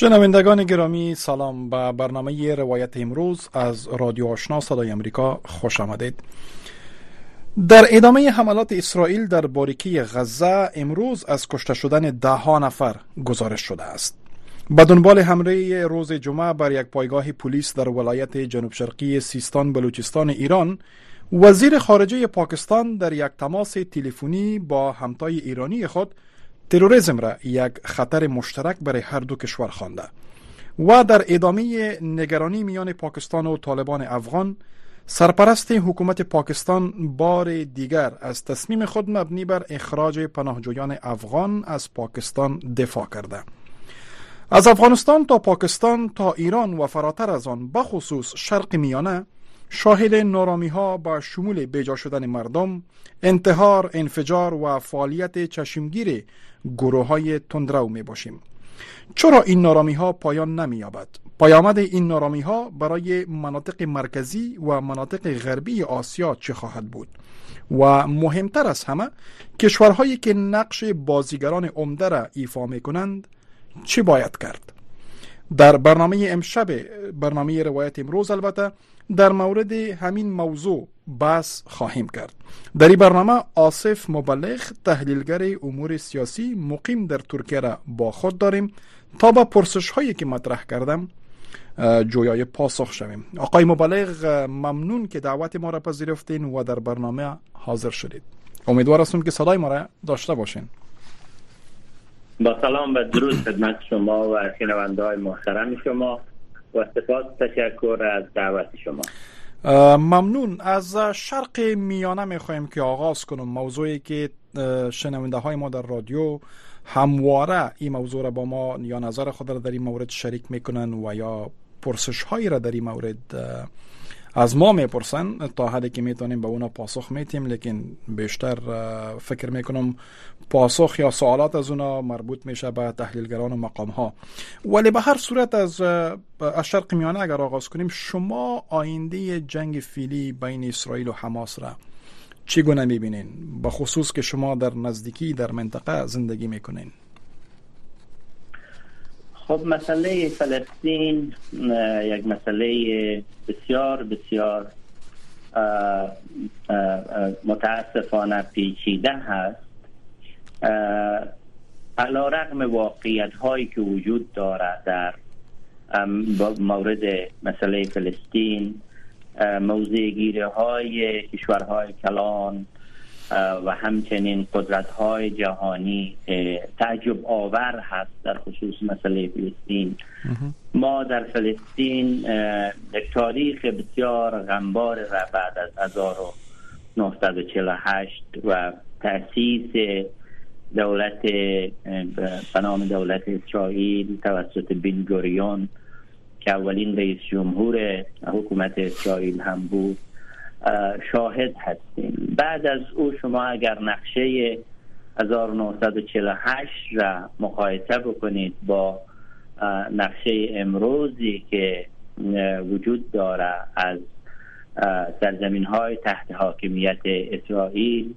شنوندگان گرامی سلام به برنامه روایت امروز از رادیو آشنا صدای امریکا خوش آمدید. در ادامه حملات اسرائیل در باریکی غزه امروز از کشته شدن ده ها نفر گزارش شده است. به دنبال حمله روز جمعه بر یک پایگاه پلیس در ولایت جنوب شرقی سیستان بلوچستان ایران وزیر خارجه پاکستان در یک تماس تلفنی با همتای ایرانی خود تروریسم را یک خطر مشترک برای هر دو کشور خوانده. و در ادامه نگرانی میان پاکستان و طالبان افغان سرپرست حکومت پاکستان بار دیگر از تصمیم خود مبنی بر اخراج پناهجویان افغان از پاکستان دفاع کرده. از افغانستان تا پاکستان تا ایران و فراتر از آن بخصوص شرق میانه شاهد نارامی ها با شمول بیجا شدن مردم انتحار انفجار و فعالیت چشمگیر گروه های تندرو می باشیم چرا این نارامی ها پایان نمی یابد؟ پیامد این نارامی ها برای مناطق مرکزی و مناطق غربی آسیا چه خواهد بود؟ و مهمتر از همه کشورهایی که نقش بازیگران عمده را ایفا می کنند چی باید کرد؟ در برنامه امشب برنامه روایت امروز البته در مورد همین موضوع بحث خواهیم کرد. در این برنامه آصف مبلغ تحلیلگر امور سیاسی مقیم در ترکیه را با خود داریم تا با پرسش هایی که مطرح کردم جویای پاسخ شویم. آقای مبلغ ممنون که دعوت ما را پذیرفتین و در برنامه حاضر شدید. امیدوار هستم که صدای ما را داشته باشین. با سلام و درود خدمت شما و شنونده های محترم شما و سپاس تشکر از دعوت شما. ممنون. از شرق میانه می‌خوایم که آغاز کنم. موضوعی که شنونده های ما در رادیو همواره این موضوع را با ما یا نظر خود را در این مورد شریک می‌کنن و یا پرسش هایی را در این مورد از ما می‌پرسن تا حدی که می‌تونیم به اونا پاسخ میتیم لیکن بیشتر فکر می‌کنم پاسخ یا سوالات از اونا مربوط میشه به تحلیلگران و مقام ها ولی به هر صورت از از شرق میانه اگر آغاز کنیم شما آینده جنگ فیلی بین اسرائیل و حماس را چگونه می‌بینین؟ به خصوص که شما در نزدیکی در منطقه زندگی می‌کنین. خب مسئله فلسطین یک مسئله بسیار بسیار متاسفانه پیچیده هست. علا رقم واقعیت هایی که وجود دارد در مورد مسئله فلسطین موضع گیره های کشورهای کلان و همچنین قدرت های جهانی تعجب آور هست در خصوص مسئله فلسطین. ما در فلسطین یک تاریخ بسیار غمبار را بعد از 1948 و تأسیس دولت به نام دولت اسرائیل توسط بین گوریون که اولین رئیس جمهور حکومت اسرائیل هم بود. شاهد هستیم. بعد از او شما اگر نقشه 1948 را مقایسه بکنید با نقشه امروزی که وجود داره از سرزمین های تحت حاکمیت اسرائیل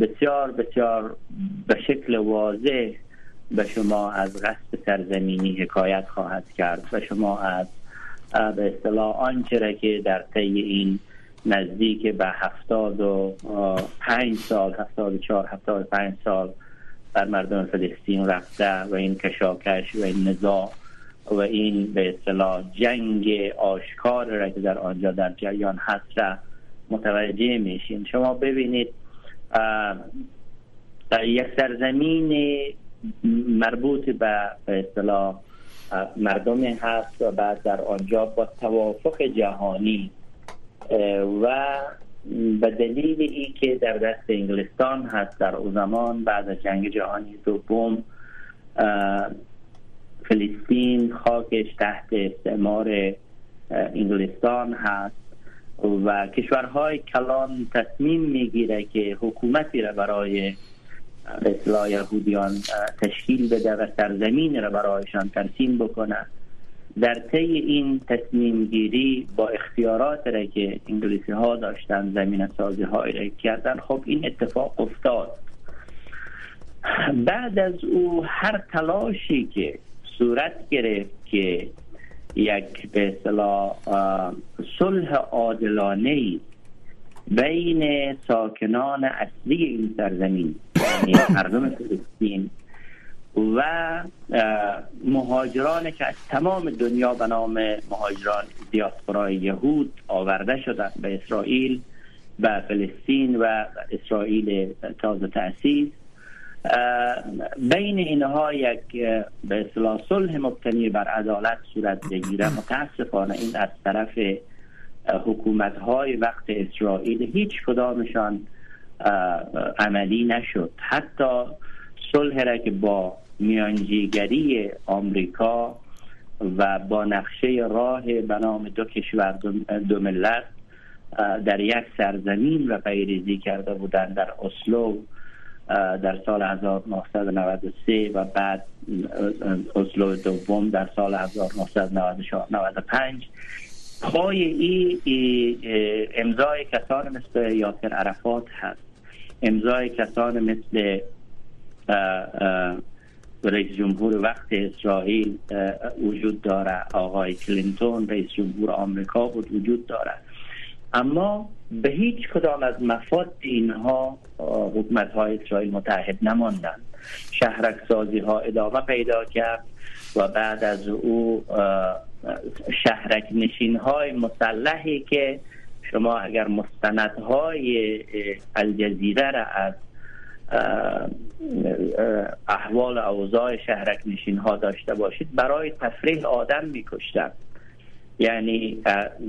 بسیار بسیار به شکل واضح به شما از غصب سرزمینی حکایت خواهد کرد و شما از به اصطلاح آنچه را که در طی این نزدیک به هفتاد و پنج سال هفتاد و چهار هفتاد و پنج سال بر مردم فلسطین رفته و این کشاکش و این نزاع و این به اصطلاح جنگ آشکار را که در آنجا در جریان هست را متوجه میشین. شما ببینید یک سرزمین مربوط به به اصطلاح مردم هست و بعد در آنجا با توافق جهانی و به دلیل ای که در دست انگلستان هست در او زمان بعد از جنگ جهانی دوم فلسطین خاکش تحت استعمار انگلستان هست و کشورهای کلان تصمیم می‌گیره که حکومتی را برای اصلاح یهودیان تشکیل بده و سرزمین را برایشان ترسیم بکنه. در طی این تصمیم گیری با اختیارات را که انگلیسی ها داشتن زمین سازی های را کردن خب این اتفاق افتاد. بعد از او هر تلاشی که صورت گرفت که یک به اصطلاح صلح عادلانه بین ساکنان اصلی این سرزمین مردم فلسطین و مهاجران که از تمام دنیا به نام مهاجران دیاسپورای یهود آورده شدند به اسرائیل و فلسطین و اسرائیل تازه تأسیس. بین اینها یک به اصطلاح صلح مبتنی بر عدالت صورت بگیره. متاسفانه این از طرف حکومت های وقت اسرائیل هیچ کدامشان عملی نشد. حتی صلح را که با میانجیگری آمریکا و با نقشه راه به نام دو کشور دو ملت در یک سرزمین و پیریزی کرده بودند در اسلو در سال 1993 و بعد اسلو دوم در سال 1995 پای ای, ای امضای کسان مثل یاسر عرفات هست. امضای کسان مثل رئیس جمهور وقت اسرائیل وجود داره. آقای کلینتون رئیس جمهور آمریکا بود وجود داره. اما به هیچ کدام از مفاد اینها حکومت های اسرائیل متحد نماندن شهرک سازی ها ادامه پیدا کرد و بعد از او شهرک نشین های مسلحی که شما اگر مستندهای الجزیره را از احوال اوضاع شهرک نشین ها داشته باشید برای تفریح آدم میکشتن یعنی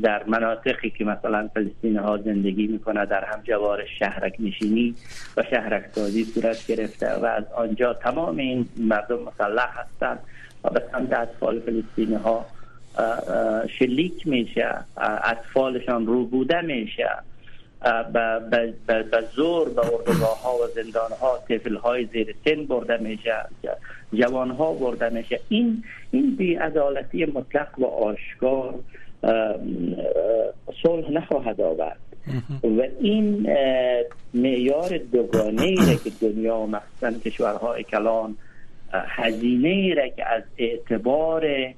در مناطقی که مثلا فلسطین ها زندگی می‌کنه در هم جوار شهرک نشینی و شهرک سازی صورت گرفته و از آنجا تمام این مردم مسلح هستند و به سمت اطفال فلسطینی ها شلیک میشه اطفالشان رو بوده میشه. به زور به اردوگاه ها و زندان ها تفل های زیر سن برده میشه جوان ها برده میشه. این این بیعدالتی مطلق و آشکار صلح نخواهد آورد. و این معیار دوگانه ای که دنیا و مخصوصا کشورهای کلان هزینه ای که از اعتبار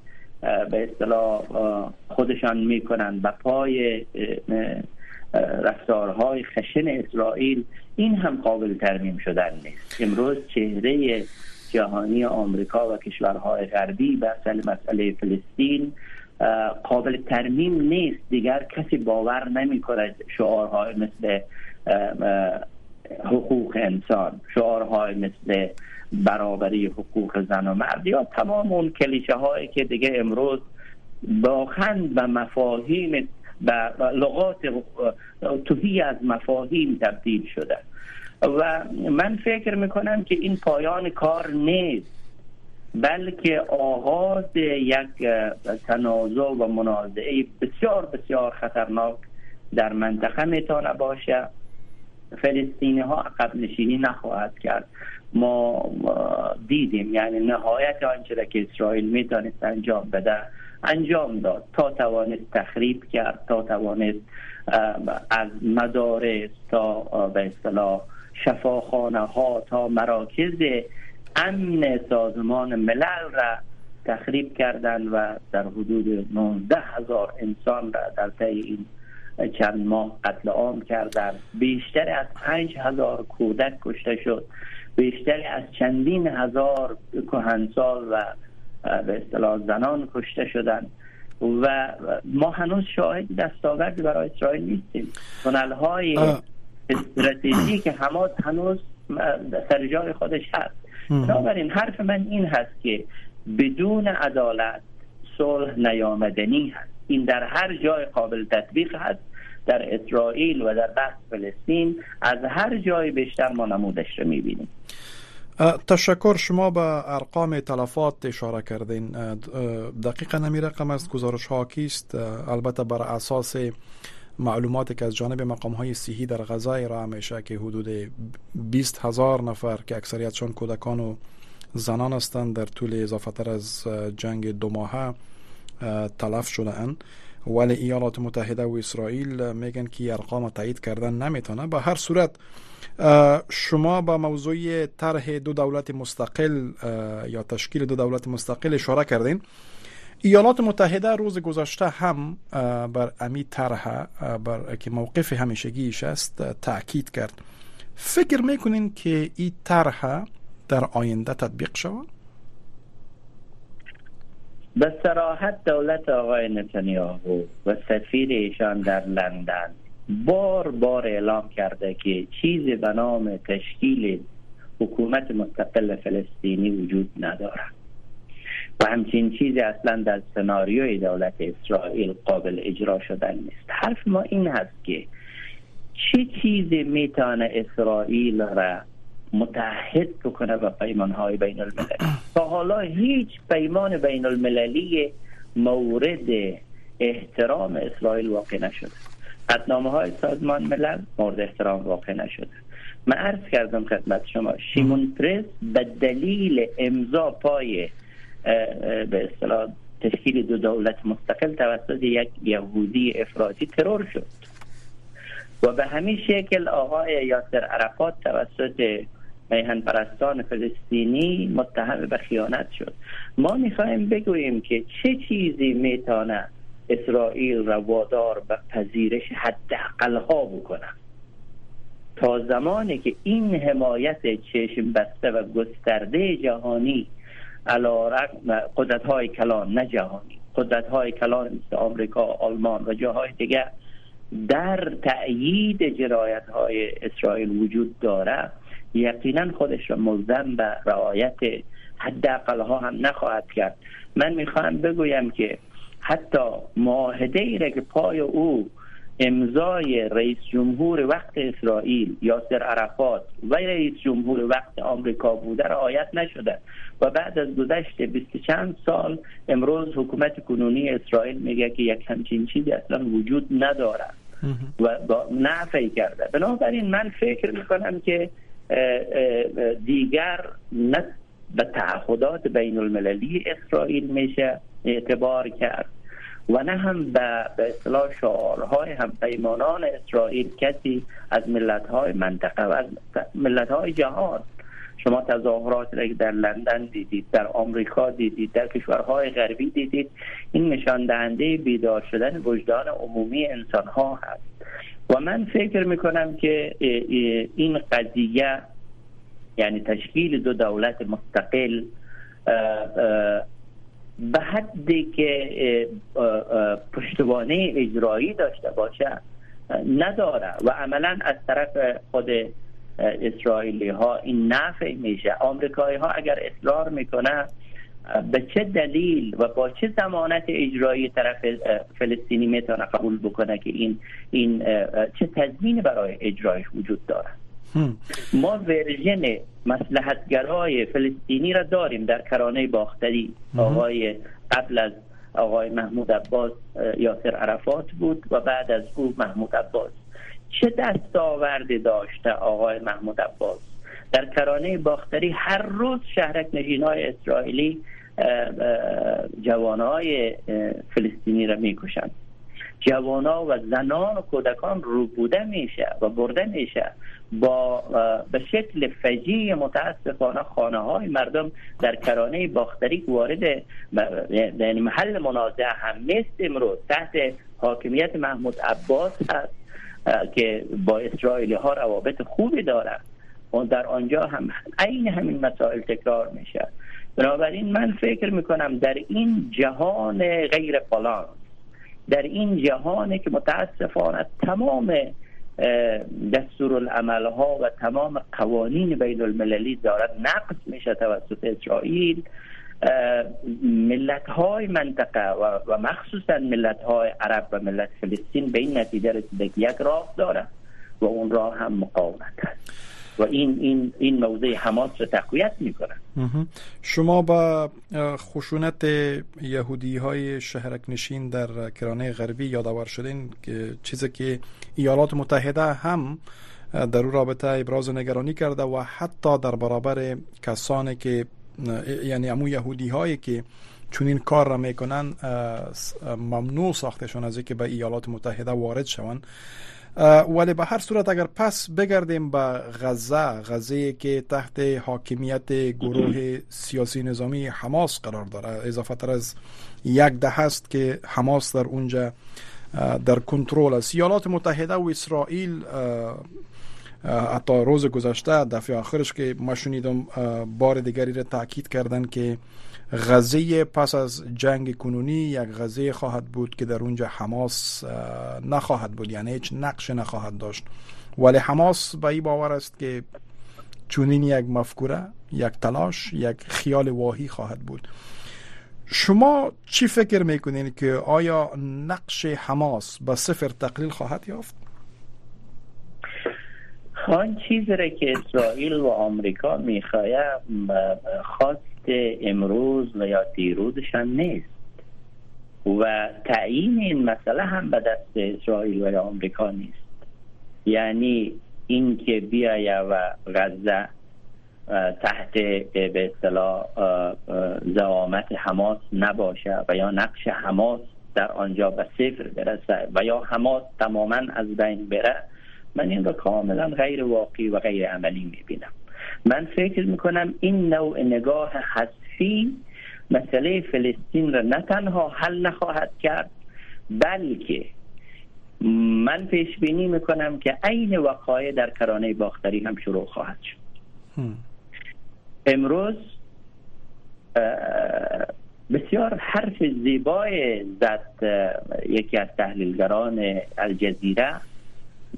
به اصطلاح خودشان می‌کنن و پای رفتارهای خشن اسرائیل این هم قابل ترمیم شدن نیست. امروز چهره جهانی آمریکا و کشورهای غربی بحث مسئله فلسطین قابل ترمیم نیست. دیگر کسی باور نمی کند شعارهای مثل حقوق انسان شعارهای مثل برابری حقوق زن و مرد یا تمام اون کلیشه هایی که دیگه امروز باخند و مفاهیم و لغات توهی از مفاهیم تبدیل شده. و من فکر می‌کنم که این پایان کار نیست بلکه آغاز یک تنازع و منازعه بسیار بسیار خطرناک در منطقه می‌تونه باشه. فلسطینی ها عقب نشینی نخواهد کرد. ما دیدیم. یعنی نهایت آنچه که اسرائیل می‌تونست انجام بده انجام داد. تا توانست تخریب کرد تا توانست از مدارس تا به اصطلاح شفاخانه ها تا مراکز امن سازمان ملل را تخریب کردند و در حدود 19 هزار انسان را در طی این چند ماه قتل عام کردند بیشتر از پنج هزار کودک کشته شد. بیشتر از چندین هزار کهنسال و به اصطلاح زنان کشته شدند و ما هنوز شاهد دستاوردی برای اسرائیل نیستیم. تونل های استراتژی که همه هنوز سر جای خودش هست. بنابراین حرف من این هست که بدون عدالت صلح نیامدنی هست. این در هر جای قابل تطبیق هست. در اسرائیل و در بحث فلسطین از هر جای بیشتر ما نمودش رو می‌بینیم. تشکر شما به ارقام تلفات اشاره کردین. دقیقا نمی رقم است. گزارش ها کیست؟ البته بر اساس معلوماتی که از جانب مقام های صحی در غزه ارائه میشه که حدود 20 هزار نفر که اکثریتشان کودکان و زنان هستند در طول اضافه تر از جنگ دو ماهه تلف شده اند ولی ایالات متحده و اسرائیل میگن که ارقام تایید کردن نمی‌تونه. به هر صورت شما با موضوع طرح دو دولت مستقل یا تشکیل دو دولت مستقل اشاره کردین. ایالات متحده روز گذشته هم بر امی طرح بر که موقف همیشگیش است تاکید کرد. فکر می‌کنین که این طرح در آینده تطبیق شود؟ به سراحت دولت آقای نتانیاهو و سفیر ایشان در لندن بار بار اعلام کرده که چیزی به نام تشکیل حکومت مستقل فلسطینی وجود ندارد. و همچین چیزی اصلا در سناریوی دولت اسرائیل قابل اجرا شدن نیست. حرف ما این هست که چه چیزی می‌تونه اسرائیل را متحد بکنه به پیمان های بین المللی تا حالا هیچ پیمان بین المللی مورد احترام اسرائیل واقع نشده. قدنامه های سازمان ملل مورد احترام واقع نشده. من عرض کردم خدمت شما شیمون پرس به دلیل امضا پای به اصطلاح تشکیل دو دولت مستقل توسط یک یهودی افراطی ترور شد. و به همین شکل آقای یاسر عرفات توسط میهن پرستان فلسطینی متهم به خیانت شد. ما می‌خوایم بگوییم که چه چیزی می‌تونه اسرائیل را وادار به پذیرش حداقل ها بکنه. تا زمانی که این حمایت چشم بسته و گسترده جهانی علا قدرت های کلان نه جهانی قدرت های کلان مثل آمریکا آلمان و جاهای دیگه در تأیید جرایت های اسرائیل وجود داره یقینا خودش را ملزم به رعایت حداقل ها هم نخواهد کرد. من می‌خواهم بگویم که حتی معاهده ای که پای او امضای رئیس جمهور وقت اسرائیل یاسر عرفات و رئیس جمهور وقت آمریکا بوده رعایت نشده و بعد از گذشت بیست چند سال امروز حکومت کنونی اسرائیل میگه که یک همچین چیزی اصلا وجود نداره و نفی کرده. بنابراین من فکر می‌کنم که دیگر نه به تعهدات بین المللی اسرائیل میشه اعتبار کرد و نه هم به اصطلاح شعارهای هم پیمانان اسرائیل کسی از ملتهای منطقه و از ملتهای جهان. شما تظاهرات را در لندن دیدید در آمریکا دیدید در کشورهای غربی دیدید. این نشان دهنده بیدار شدن وجدان عمومی انسان ها هست. و من فکر می‌کنم که این قضیه یعنی تشکیل دو دولت مستقل به حدی که پشتوانه اجرایی داشته باشه نداره و عملا از طرف خود اسرائیلی ها این نفع میشه. آمریکایی ها اگر اصرار می‌کنه به چه دلیل و با چه زمانت اجرایی طرف فلسطینی می‌تونه قبول بکنه که این این چه تضمینی برای اجرایش وجود داره ما ورژن مسلحتگرای فلسطینی را داریم در کرانه باختری. آقای قبل از آقای محمود عباس یاسر عرفات بود و بعد از او محمود عباس. چه دستاوردی داشته آقای محمود عباس؟ در کرانه باختری هر روز شهرک نشین های اسرائیلی جوانای فلسطینی را می‌کشند. جوانا و زنان و کودکان رو بوده میشه و برده میشه با به شکل فجی متاسفانه خانه های مردم در کرانه باختری وارد یعنی محل منازعه هم مثل امروز. تحت حاکمیت محمود عباس هست که با اسرائیلی ها روابط خوبی داره و در آنجا هم عین همین مسائل تکرار میشه. بنابراین من فکر می‌کنم در این جهان غیر بالانس در این جهان که متاسفانه تمام دستور العمل ها و تمام قوانین بین المللی دارد نقض میشه توسط اسرائیل ملت های منطقه و, مخصوصا ملت های عرب و ملت فلسطین به این نتیجه رسیده یک راه داره و اون راه هم مقاومت هست. و این این این موضع حماس رو تقویت می‌کنن. شما با خشونت یهودی های شهرک نشین در کرانه غربی یادآور شدین که چیزی که ایالات متحده هم در او رابطه ابراز نگرانی کرده و حتی در برابر کسانی که یعنی امو یهودی هایی که چون این کار را می‌کنن ممنوع ساختشون از اینکه به ایالات متحده وارد شوند. ولی به هر صورت اگر پس بگردیم به غزه غزه که تحت حاکمیت گروه سیاسی نظامی حماس قرار داره. اضافه تر از یک ده هست که حماس در اونجا در کنترل است. ایالات متحده و اسرائیل حتی روز گذشته دفعه آخرش که ما شنیدم بار دیگری را تاکید کردن که غزه پس از جنگ کنونی یک غزه خواهد بود که در اونجا حماس نخواهد بود یعنی هیچ نقش نخواهد داشت ولی حماس به این باور است که چونین یک مفکوره یک تلاش یک خیال واهی خواهد بود شما چی فکر می‌کنین که آیا نقش حماس به صفر تقلیل خواهد یافت؟ خان چیزی را که اسرائیل و آمریکا می‌خواهد خواست امروز و یا دیروزشان نیست. و تعیین این مسئله هم به دست اسرائیل و یا آمریکا نیست. یعنی اینکه بیایه و غزه تحت به اصطلاح زعامت حماس نباشه و یا نقش حماس در آنجا به صفر برسه و یا حماس تماما از بین بره من این را کاملا غیر واقعی و غیر عملی می‌بینم. من فکر می‌کنم این نوع نگاه حذفی مسئله فلسطین را نه تنها حل نخواهد کرد بلکه من پیش بینی می‌کنم که عین وقایع در کرانه باختری هم شروع خواهد شد. امروز بسیار حرف زیبای زد یکی از تحلیلگران الجزیره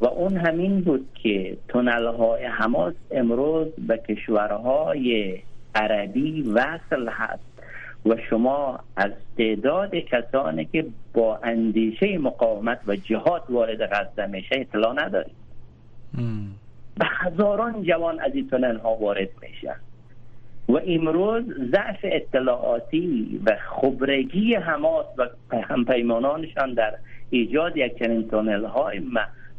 و اون همین بود که تونل های حماس امروز به کشورهای عربی وصل هست و شما از تعداد کسانی که با اندیشه مقاومت و جهاد وارد غزه میشه اطلاع ندارید. به هزاران جوان از این تونل ها وارد میشن. و امروز ضعف اطلاعاتی و خبرگی حماس و همپیمانانشان در ایجاد یک چنین تونل های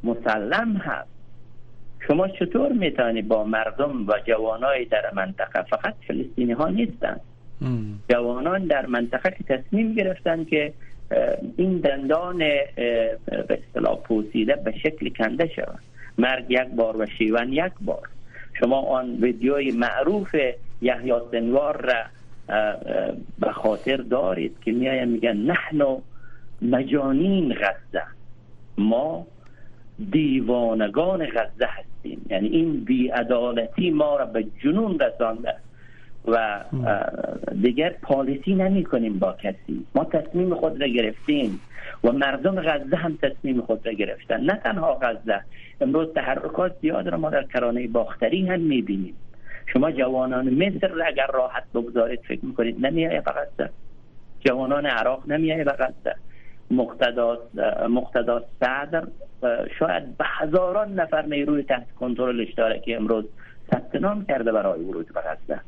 مسلم هست. شما چطور می‌تونید با مردم و جوانای در منطقه فقط فلسطینی ها نیستند جوانان در منطقه که تصمیم گرفتن که این دندان به اصطلاح پوسیده به شکل کنده شود. مرگ یک بار و شیون یک بار. شما آن ویدیوی معروف یحیی سنوار را به خاطر دارید که میایم میگن نحن مجانین غزه. ما دیوانگان غزه هستیم. یعنی این بیعدالتی ما را به جنون رسانده. و دیگر پالیسی نمی کنیم با کسی. ما تصمیم خود را گرفتیم و مردم غزه هم تصمیم خود را گرفتن. نه تنها غزه امروز تحرکات زیاد را ما در کرانه باختری هم می‌بینیم. شما جوانان مصر را اگر راحت بگذارید فکر می‌کنید نمیایه به غزه. جوانان عراق نمیایه به غزه. مقتدات صدر شاید به هزاران نفر نیروی تحت کنترل اشتراکی امروز ثبت نام کرده برای ورود به غزه.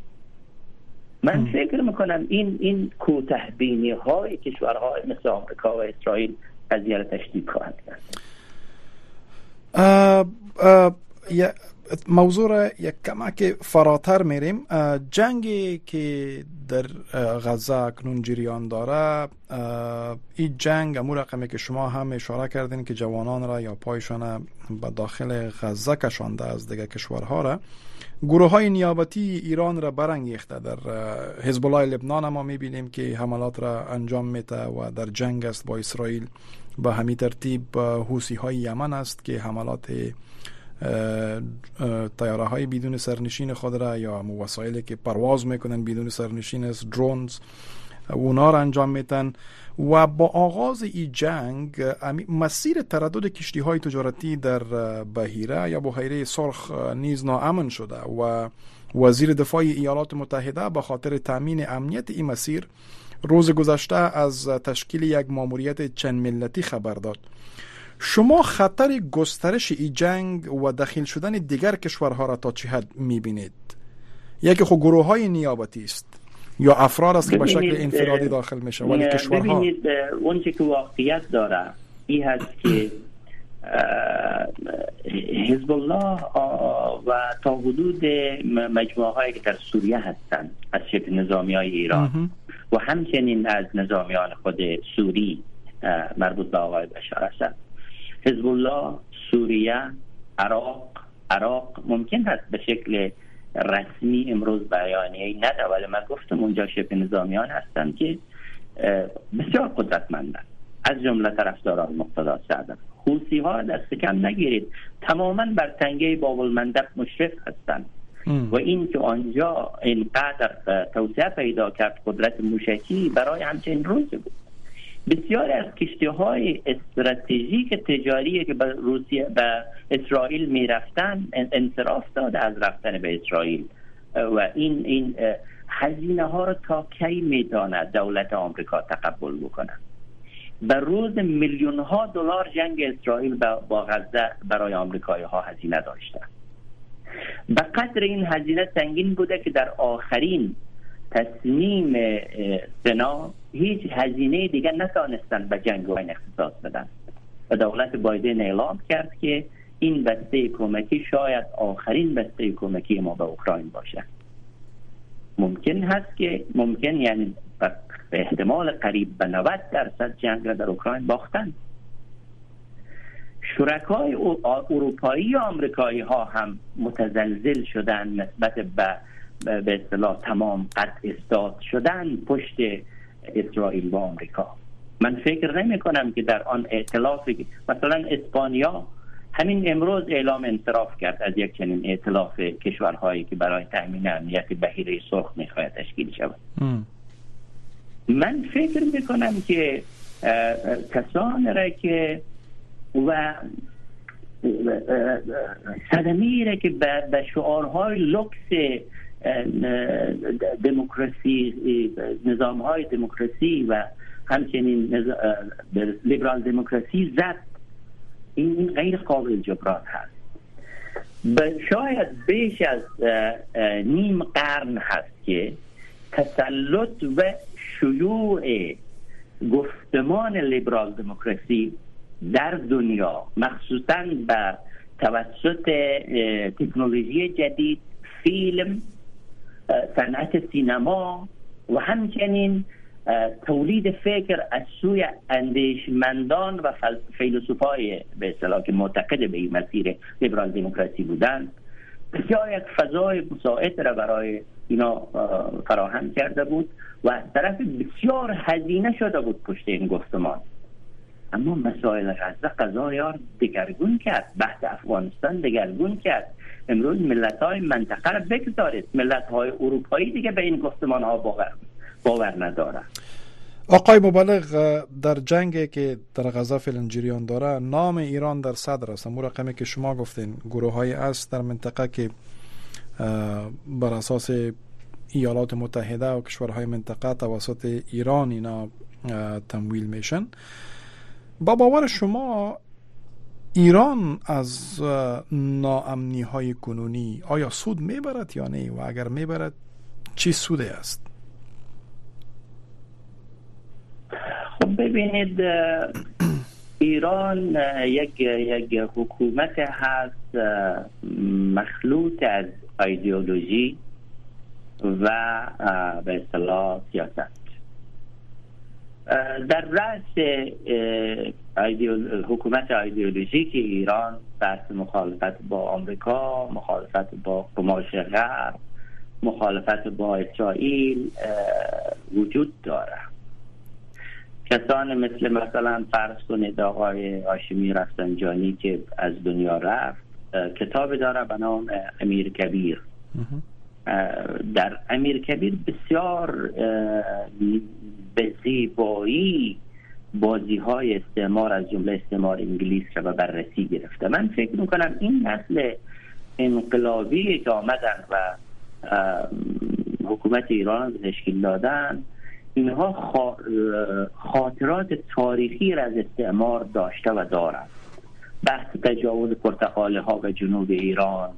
من فکر می‌کنم این این کوته بینی های کشورهای مثل آمریکا و اسرائیل قضیه تشدید خواهد کرد. موضوع را یک کمک فراتر میریم. جنگی که در غزه اکنون جریان داره این جنگ امور رقمی که شما هم اشاره کردین که جوانان را یا پایشان به داخل غزه کشانده از دیگه کشورها را گروه های نیابتی ایران را برانگیخته. در حزب الله لبنان ما می‌بینیم که حملات را انجام میده و در جنگ است با اسرائیل. به همین ترتیب حوسی های یمن است که حملات تیاره های بدون سرنشین خود را یا وسایلی که پرواز می‌کنن بدون سرنشین است درونز اونا را انجام میتن و با آغاز این جنگ مسیر تردد کشتی های تجارتی در بهیره یا بحیره سرخ نیز ناامن شده و وزیر دفاع ایالات متحده به خاطر تامین امنیت این مسیر روز گذشته از تشکیل یک ماموریت چند ملتی خبر داد. شما خطر گسترش ای جنگ و دخیل شدن دیگر کشورها را تا چه حد می‌بینید؟ یکی خب گروه های نیابتی است. یا افراد است که به شکل انفرادی داخل میشه ولی کشورها؟ ببینید اونچه که واقعیت داره این هست که حزب الله و تا حدود مجموعه هایی که در سوریه هستند از شکل نظامی های ایران و همچنین از نظامیان خود سوری مربوط به آقای بشار هستند حزب الله سوریه عراق. عراق ممکن هست به شکل رسمی امروز بیانیه نده ولی من گفتم اونجا شبه نظامیان هستن که بسیار قدرتمندن از جمله طرفداران مقتدا سعدن خوسی ها دست کم نگیرید. تماما بر تنگه باب المندب مشرف هستند و این که آنجا اینقدر توسعه پیدا کرد قدرت موشکی برای همچنین روز بود. بسیاری از کشتی های استراتژیک تجاری که به روسیه به اسرائیل می رفتن انصراف داده از رفتن به اسرائیل. و این این هزینه ها را تا کی می‌داند دولت آمریکا تقبل بکنه؟ به روز میلیون ها دلار جنگ اسرائیل با غزه برای آمریکایی ها هزینه داشته. به قدر این هزینه سنگین بوده که در آخرین تصمیم سنا هیچ هزینه دیگر نتانستند به جنگ و اختصاص بدن. و دولت بایدن اعلام کرد که این بسته کمکی شاید آخرین بسته کمکی ما به اوکراین باشه ممکن هست که ممکن یعنی به احتمال قریب به 90 درصد جنگ را در اوکراین باختن. شرکای اروپایی و آمریکایی ها هم متزلزل شدن نسبت به به اصطلاح تمام قطع استاد شدن پشت اسرائیل و آمریکا. من فکر نمی کنم که در آن ائتلافی مثلا اسپانیا همین امروز اعلام انصراف کرد از یک چنین ائتلاف کشورهایی که برای تامین امنیت بهیره سرخ می‌خواهد تشکیل شود. من فکر می‌کنم که کسان را که و صدمی را که به شعارهای لکس دموکراسی نظام های دموکراسی و همچنین لیبرال دموکراسی زد این غیر قابل جبران هست شاید بیش از نیم قرن هست که تسلط و شیوع گفتمان لیبرال دموکراسی در دنیا مخصوصا به توسط تکنولوژی جدید فیلم صنعت سینما و همچنین تولید فکر از سوی اندیشمندان و فیلسوفای به اصطلاح که معتقد به این مسیر لیبرال دموکراسی بودند. بسیار یک فضای مساعد را برای اینا فراهم کرده بود و از طرف بسیار هزینه شده بود پشت این گفتمان. اما مسائل غزه قضا دگرگون کرد بحث افغانستان دگرگون کرد. امروز ملت های منطقه را بگذارید. ملت های اروپایی دیگه به این گفتمان ها باور, باور ندارن. آقای مبالغ در جنگی که در غزه فعلا جریان داره نام ایران در صدر است. امور رقمی که شما گفتین گروه های است در منطقه که بر اساس ایالات متحده و کشورهای منطقه توسط ایران اینا تمویل میشن. با باور شما ایران از ناامنی های کنونی آیا سود می‌برد یا نه؟ و اگر می‌برد چی سوده است؟ خب ببینید ایران یک یک حکومت هست مخلوط از ایدئولوژی و به اصطلاح سیاست. در رأس حکومت ایدئولوژیک ایران بحث مخالفت با آمریکا مخالفت با قماش غرب مخالفت با اسرائیل وجود داره کسان مثل مثلا فرض کنید آقای هاشمی رفسنجانی که از دنیا رفت کتابی داره به نام امیر کبیر. در امیر کبیر بسیار به زیبایی بازی های استعمار از جمله استعمار انگلیس را به بررسی گرفته. من فکر می‌کنم این نسل انقلابی که آمدن و حکومت ایران تشکیل دادن اینها خاطرات تاریخی را از استعمار داشته و دارند. بحث تجاوز پرتقاله ها به جنوب ایران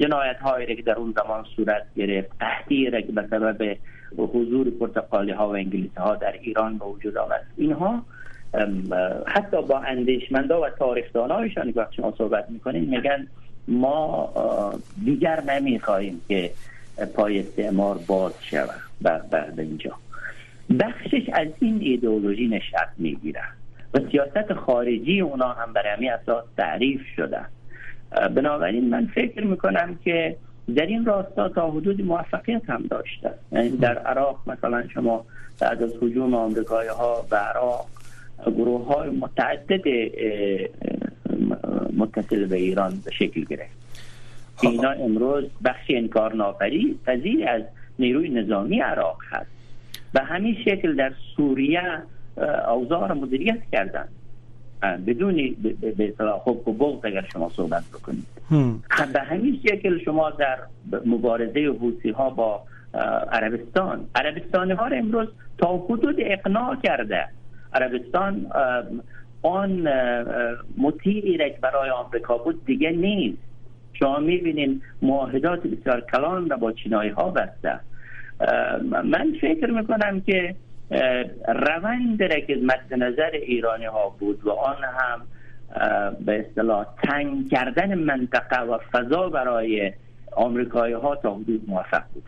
جنایت هایی که در اون زمان صورت گرفت تحقیر که به سبب حضور پرتقالی ها و انگلیسی ها در ایران به وجود آمد اینها حتی با اندیشمندا و تاریخدان هایشان وقتی شما صحبت می‌کنیم میگن ما دیگر نمی‌خواهیم که پای استعمار باز شود بعد اینجا. بخشش از این ایدئولوژی نشأت می‌گیرن و سیاست خارجی اونا هم برای همین اساس تعریف شده. بنابراین من فکر می‌کنم که در این راستا تا حدود موفقیت هم داشته. یعنی در عراق مثلا شما بعد از حجوم آمریکایی ها به عراق گروه های متعدد متصل به ایران به شکل گرفت. اینا امروز بخشی انکار ناپری پذیر از نیروی نظامی عراق هست. به همین شکل در سوریه اوضاع مدیریت کردن بدون به اصطلاح خب و بغض اگر شما صحبت بکنید. به همین شکل شما در مبارزه حوثی ها با عربستان عربستانی ها امروز تا حدود اقناع کرده. عربستان آن مطیعی که برای آمریکا بود دیگه نیست. شما می‌بینین معاهدات بسیار کلان را با چینایی ها بسته من فکر می‌کنم که روند را که مد نظر ایرانی ها بود و آن هم به اصطلاح تنگ کردن منطقه و فضا برای آمریکایی ها تا حدود موفق بود.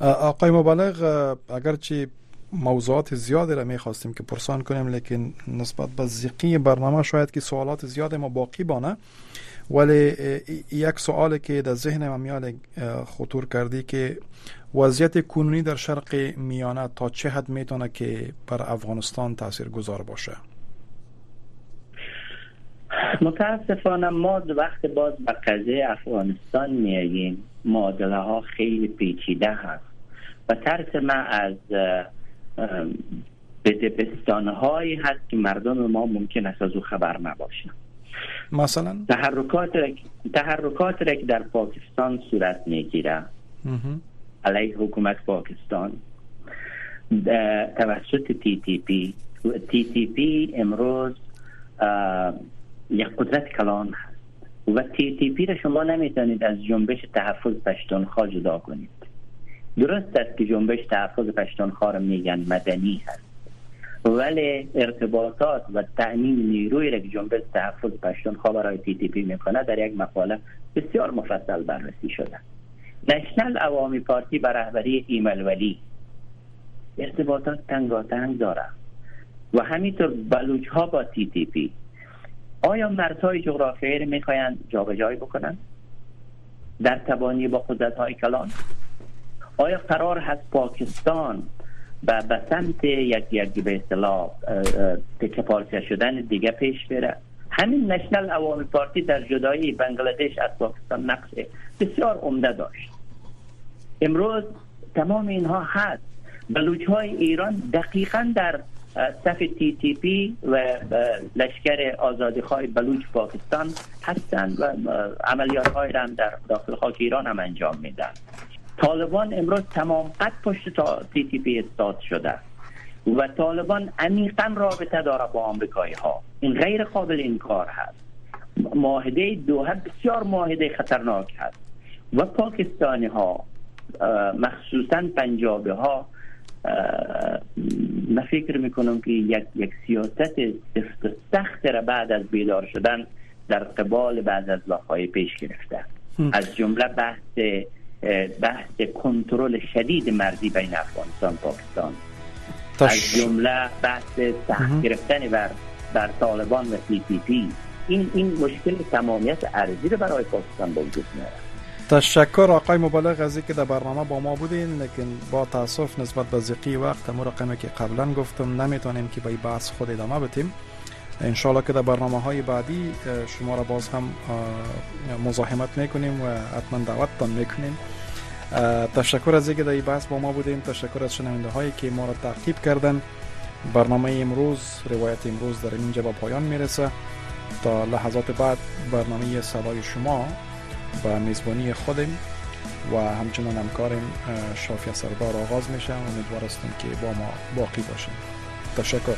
آقای مبالغ اگرچه موضوعات زیادی را می‌خواستیم که پرسان کنیم لیکن نسبت به زیقی برنامه شاید که سوالات زیاد ما باقی بانه. ولی یک سوالی که در ذهن من میاد خطور کردی که وضعیت کنونی در شرق میانه تا چه حد می‌تونه که بر افغانستان تاثیر گذار باشه؟ متاسفانه ما وقت باز به قضیه افغانستان میاییم معادله ها خیلی پیچیده هست. و ترس من از بدبستان هایی هست که مردم ما ممکن است از او خبر نباشن مثلا؟ تحرکات تحرکات را که در پاکستان صورت می‌گیره. علیه حکومت پاکستان. توسط تی تی پی تی تی پی امروز یک قدرت کلان هست. و تی تی پی را شما نمی‌تونید از جنبش تحفظ پشتونخوا جدا کنید. درست است که جنبش تحفظ پشتونخوا را میگن مدنی هست. ولی ارتباطات و تأمین نیروی را که جنبش تحفظ پشتونخوا برای تی تی پی می‌کنه در یک مقاله بسیار مفصل بررسی شده. نشنل عوامی پارتی به رهبری ایمل ولی. ارتباطات تنگاتنگ داره و همینطور بلوچ ها با تی تی پی. آیا مرزهای جغرافیایی رو می‌خواین جابجایی بکنن؟ در تبانی با قدرت های کلان؟ آیا قرار هست پاکستان به به سمت یک یک به اصطلاح تکه شدن دیگه پیش بره؟ همین نشنل عوامی پارتی در جدایی بنگلادش از پاکستان نقش بسیار عمده داشت. امروز تمام اینها هست. بلوچ های ایران دقیقا در صف تی تی پی و لشکر آزادی های بلوچ پاکستان هستند و عملیات های هم در داخل خاک ایران هم انجام میدن. طالبان امروز تمام قد پشت تا تی تی پی استاد شده. و طالبان عمیقا رابطه داره با آمریکایی ها این غیر قابل انکار هست. معاهده دوحه بسیار معاهده خطرناک هست. و پاکستانی ها مخصوصا پنجابه ها من فکر می‌کنم که یک, یک سیاست سفت سخت را بعد از بیدار شدن در قبال بعد از لاخهای پیش گرفته. از جمله بحث بحث کنترل شدید مرزی بین افغانستان و پاکستان. از جمله بحث سخت گرفتن بر بر طالبان و سی پی پی. این این مشکل تمامیت ارزی رو برای پاکستان به وجود میاره. تشکر. آقای مبالغ از که در برنامه با ما بودین لیکن با تاسف نسبت به زیقی وقت مو رقمی که قبلا گفتم نمی‌تونیم که به بحث خود ادامه بتیم انشالله که در برنامه های بعدی شما را باز هم مزاحمت می‌کنیم و حتما دعوتتان می‌کنیم. تشکر از اینکه در این بحث با ما بودیم تشکر از شنونده هایی که ما را تعقیب کردن. برنامه امروز روایت امروز در اینجا با پایان می‌رسه. تا لحظات بعد برنامه صدای شما. با میزبانی خودم و همچنان همکارم شافی سردار آغاز میشه. امیدوار هستم که با ما باقی باشیم. تشکر.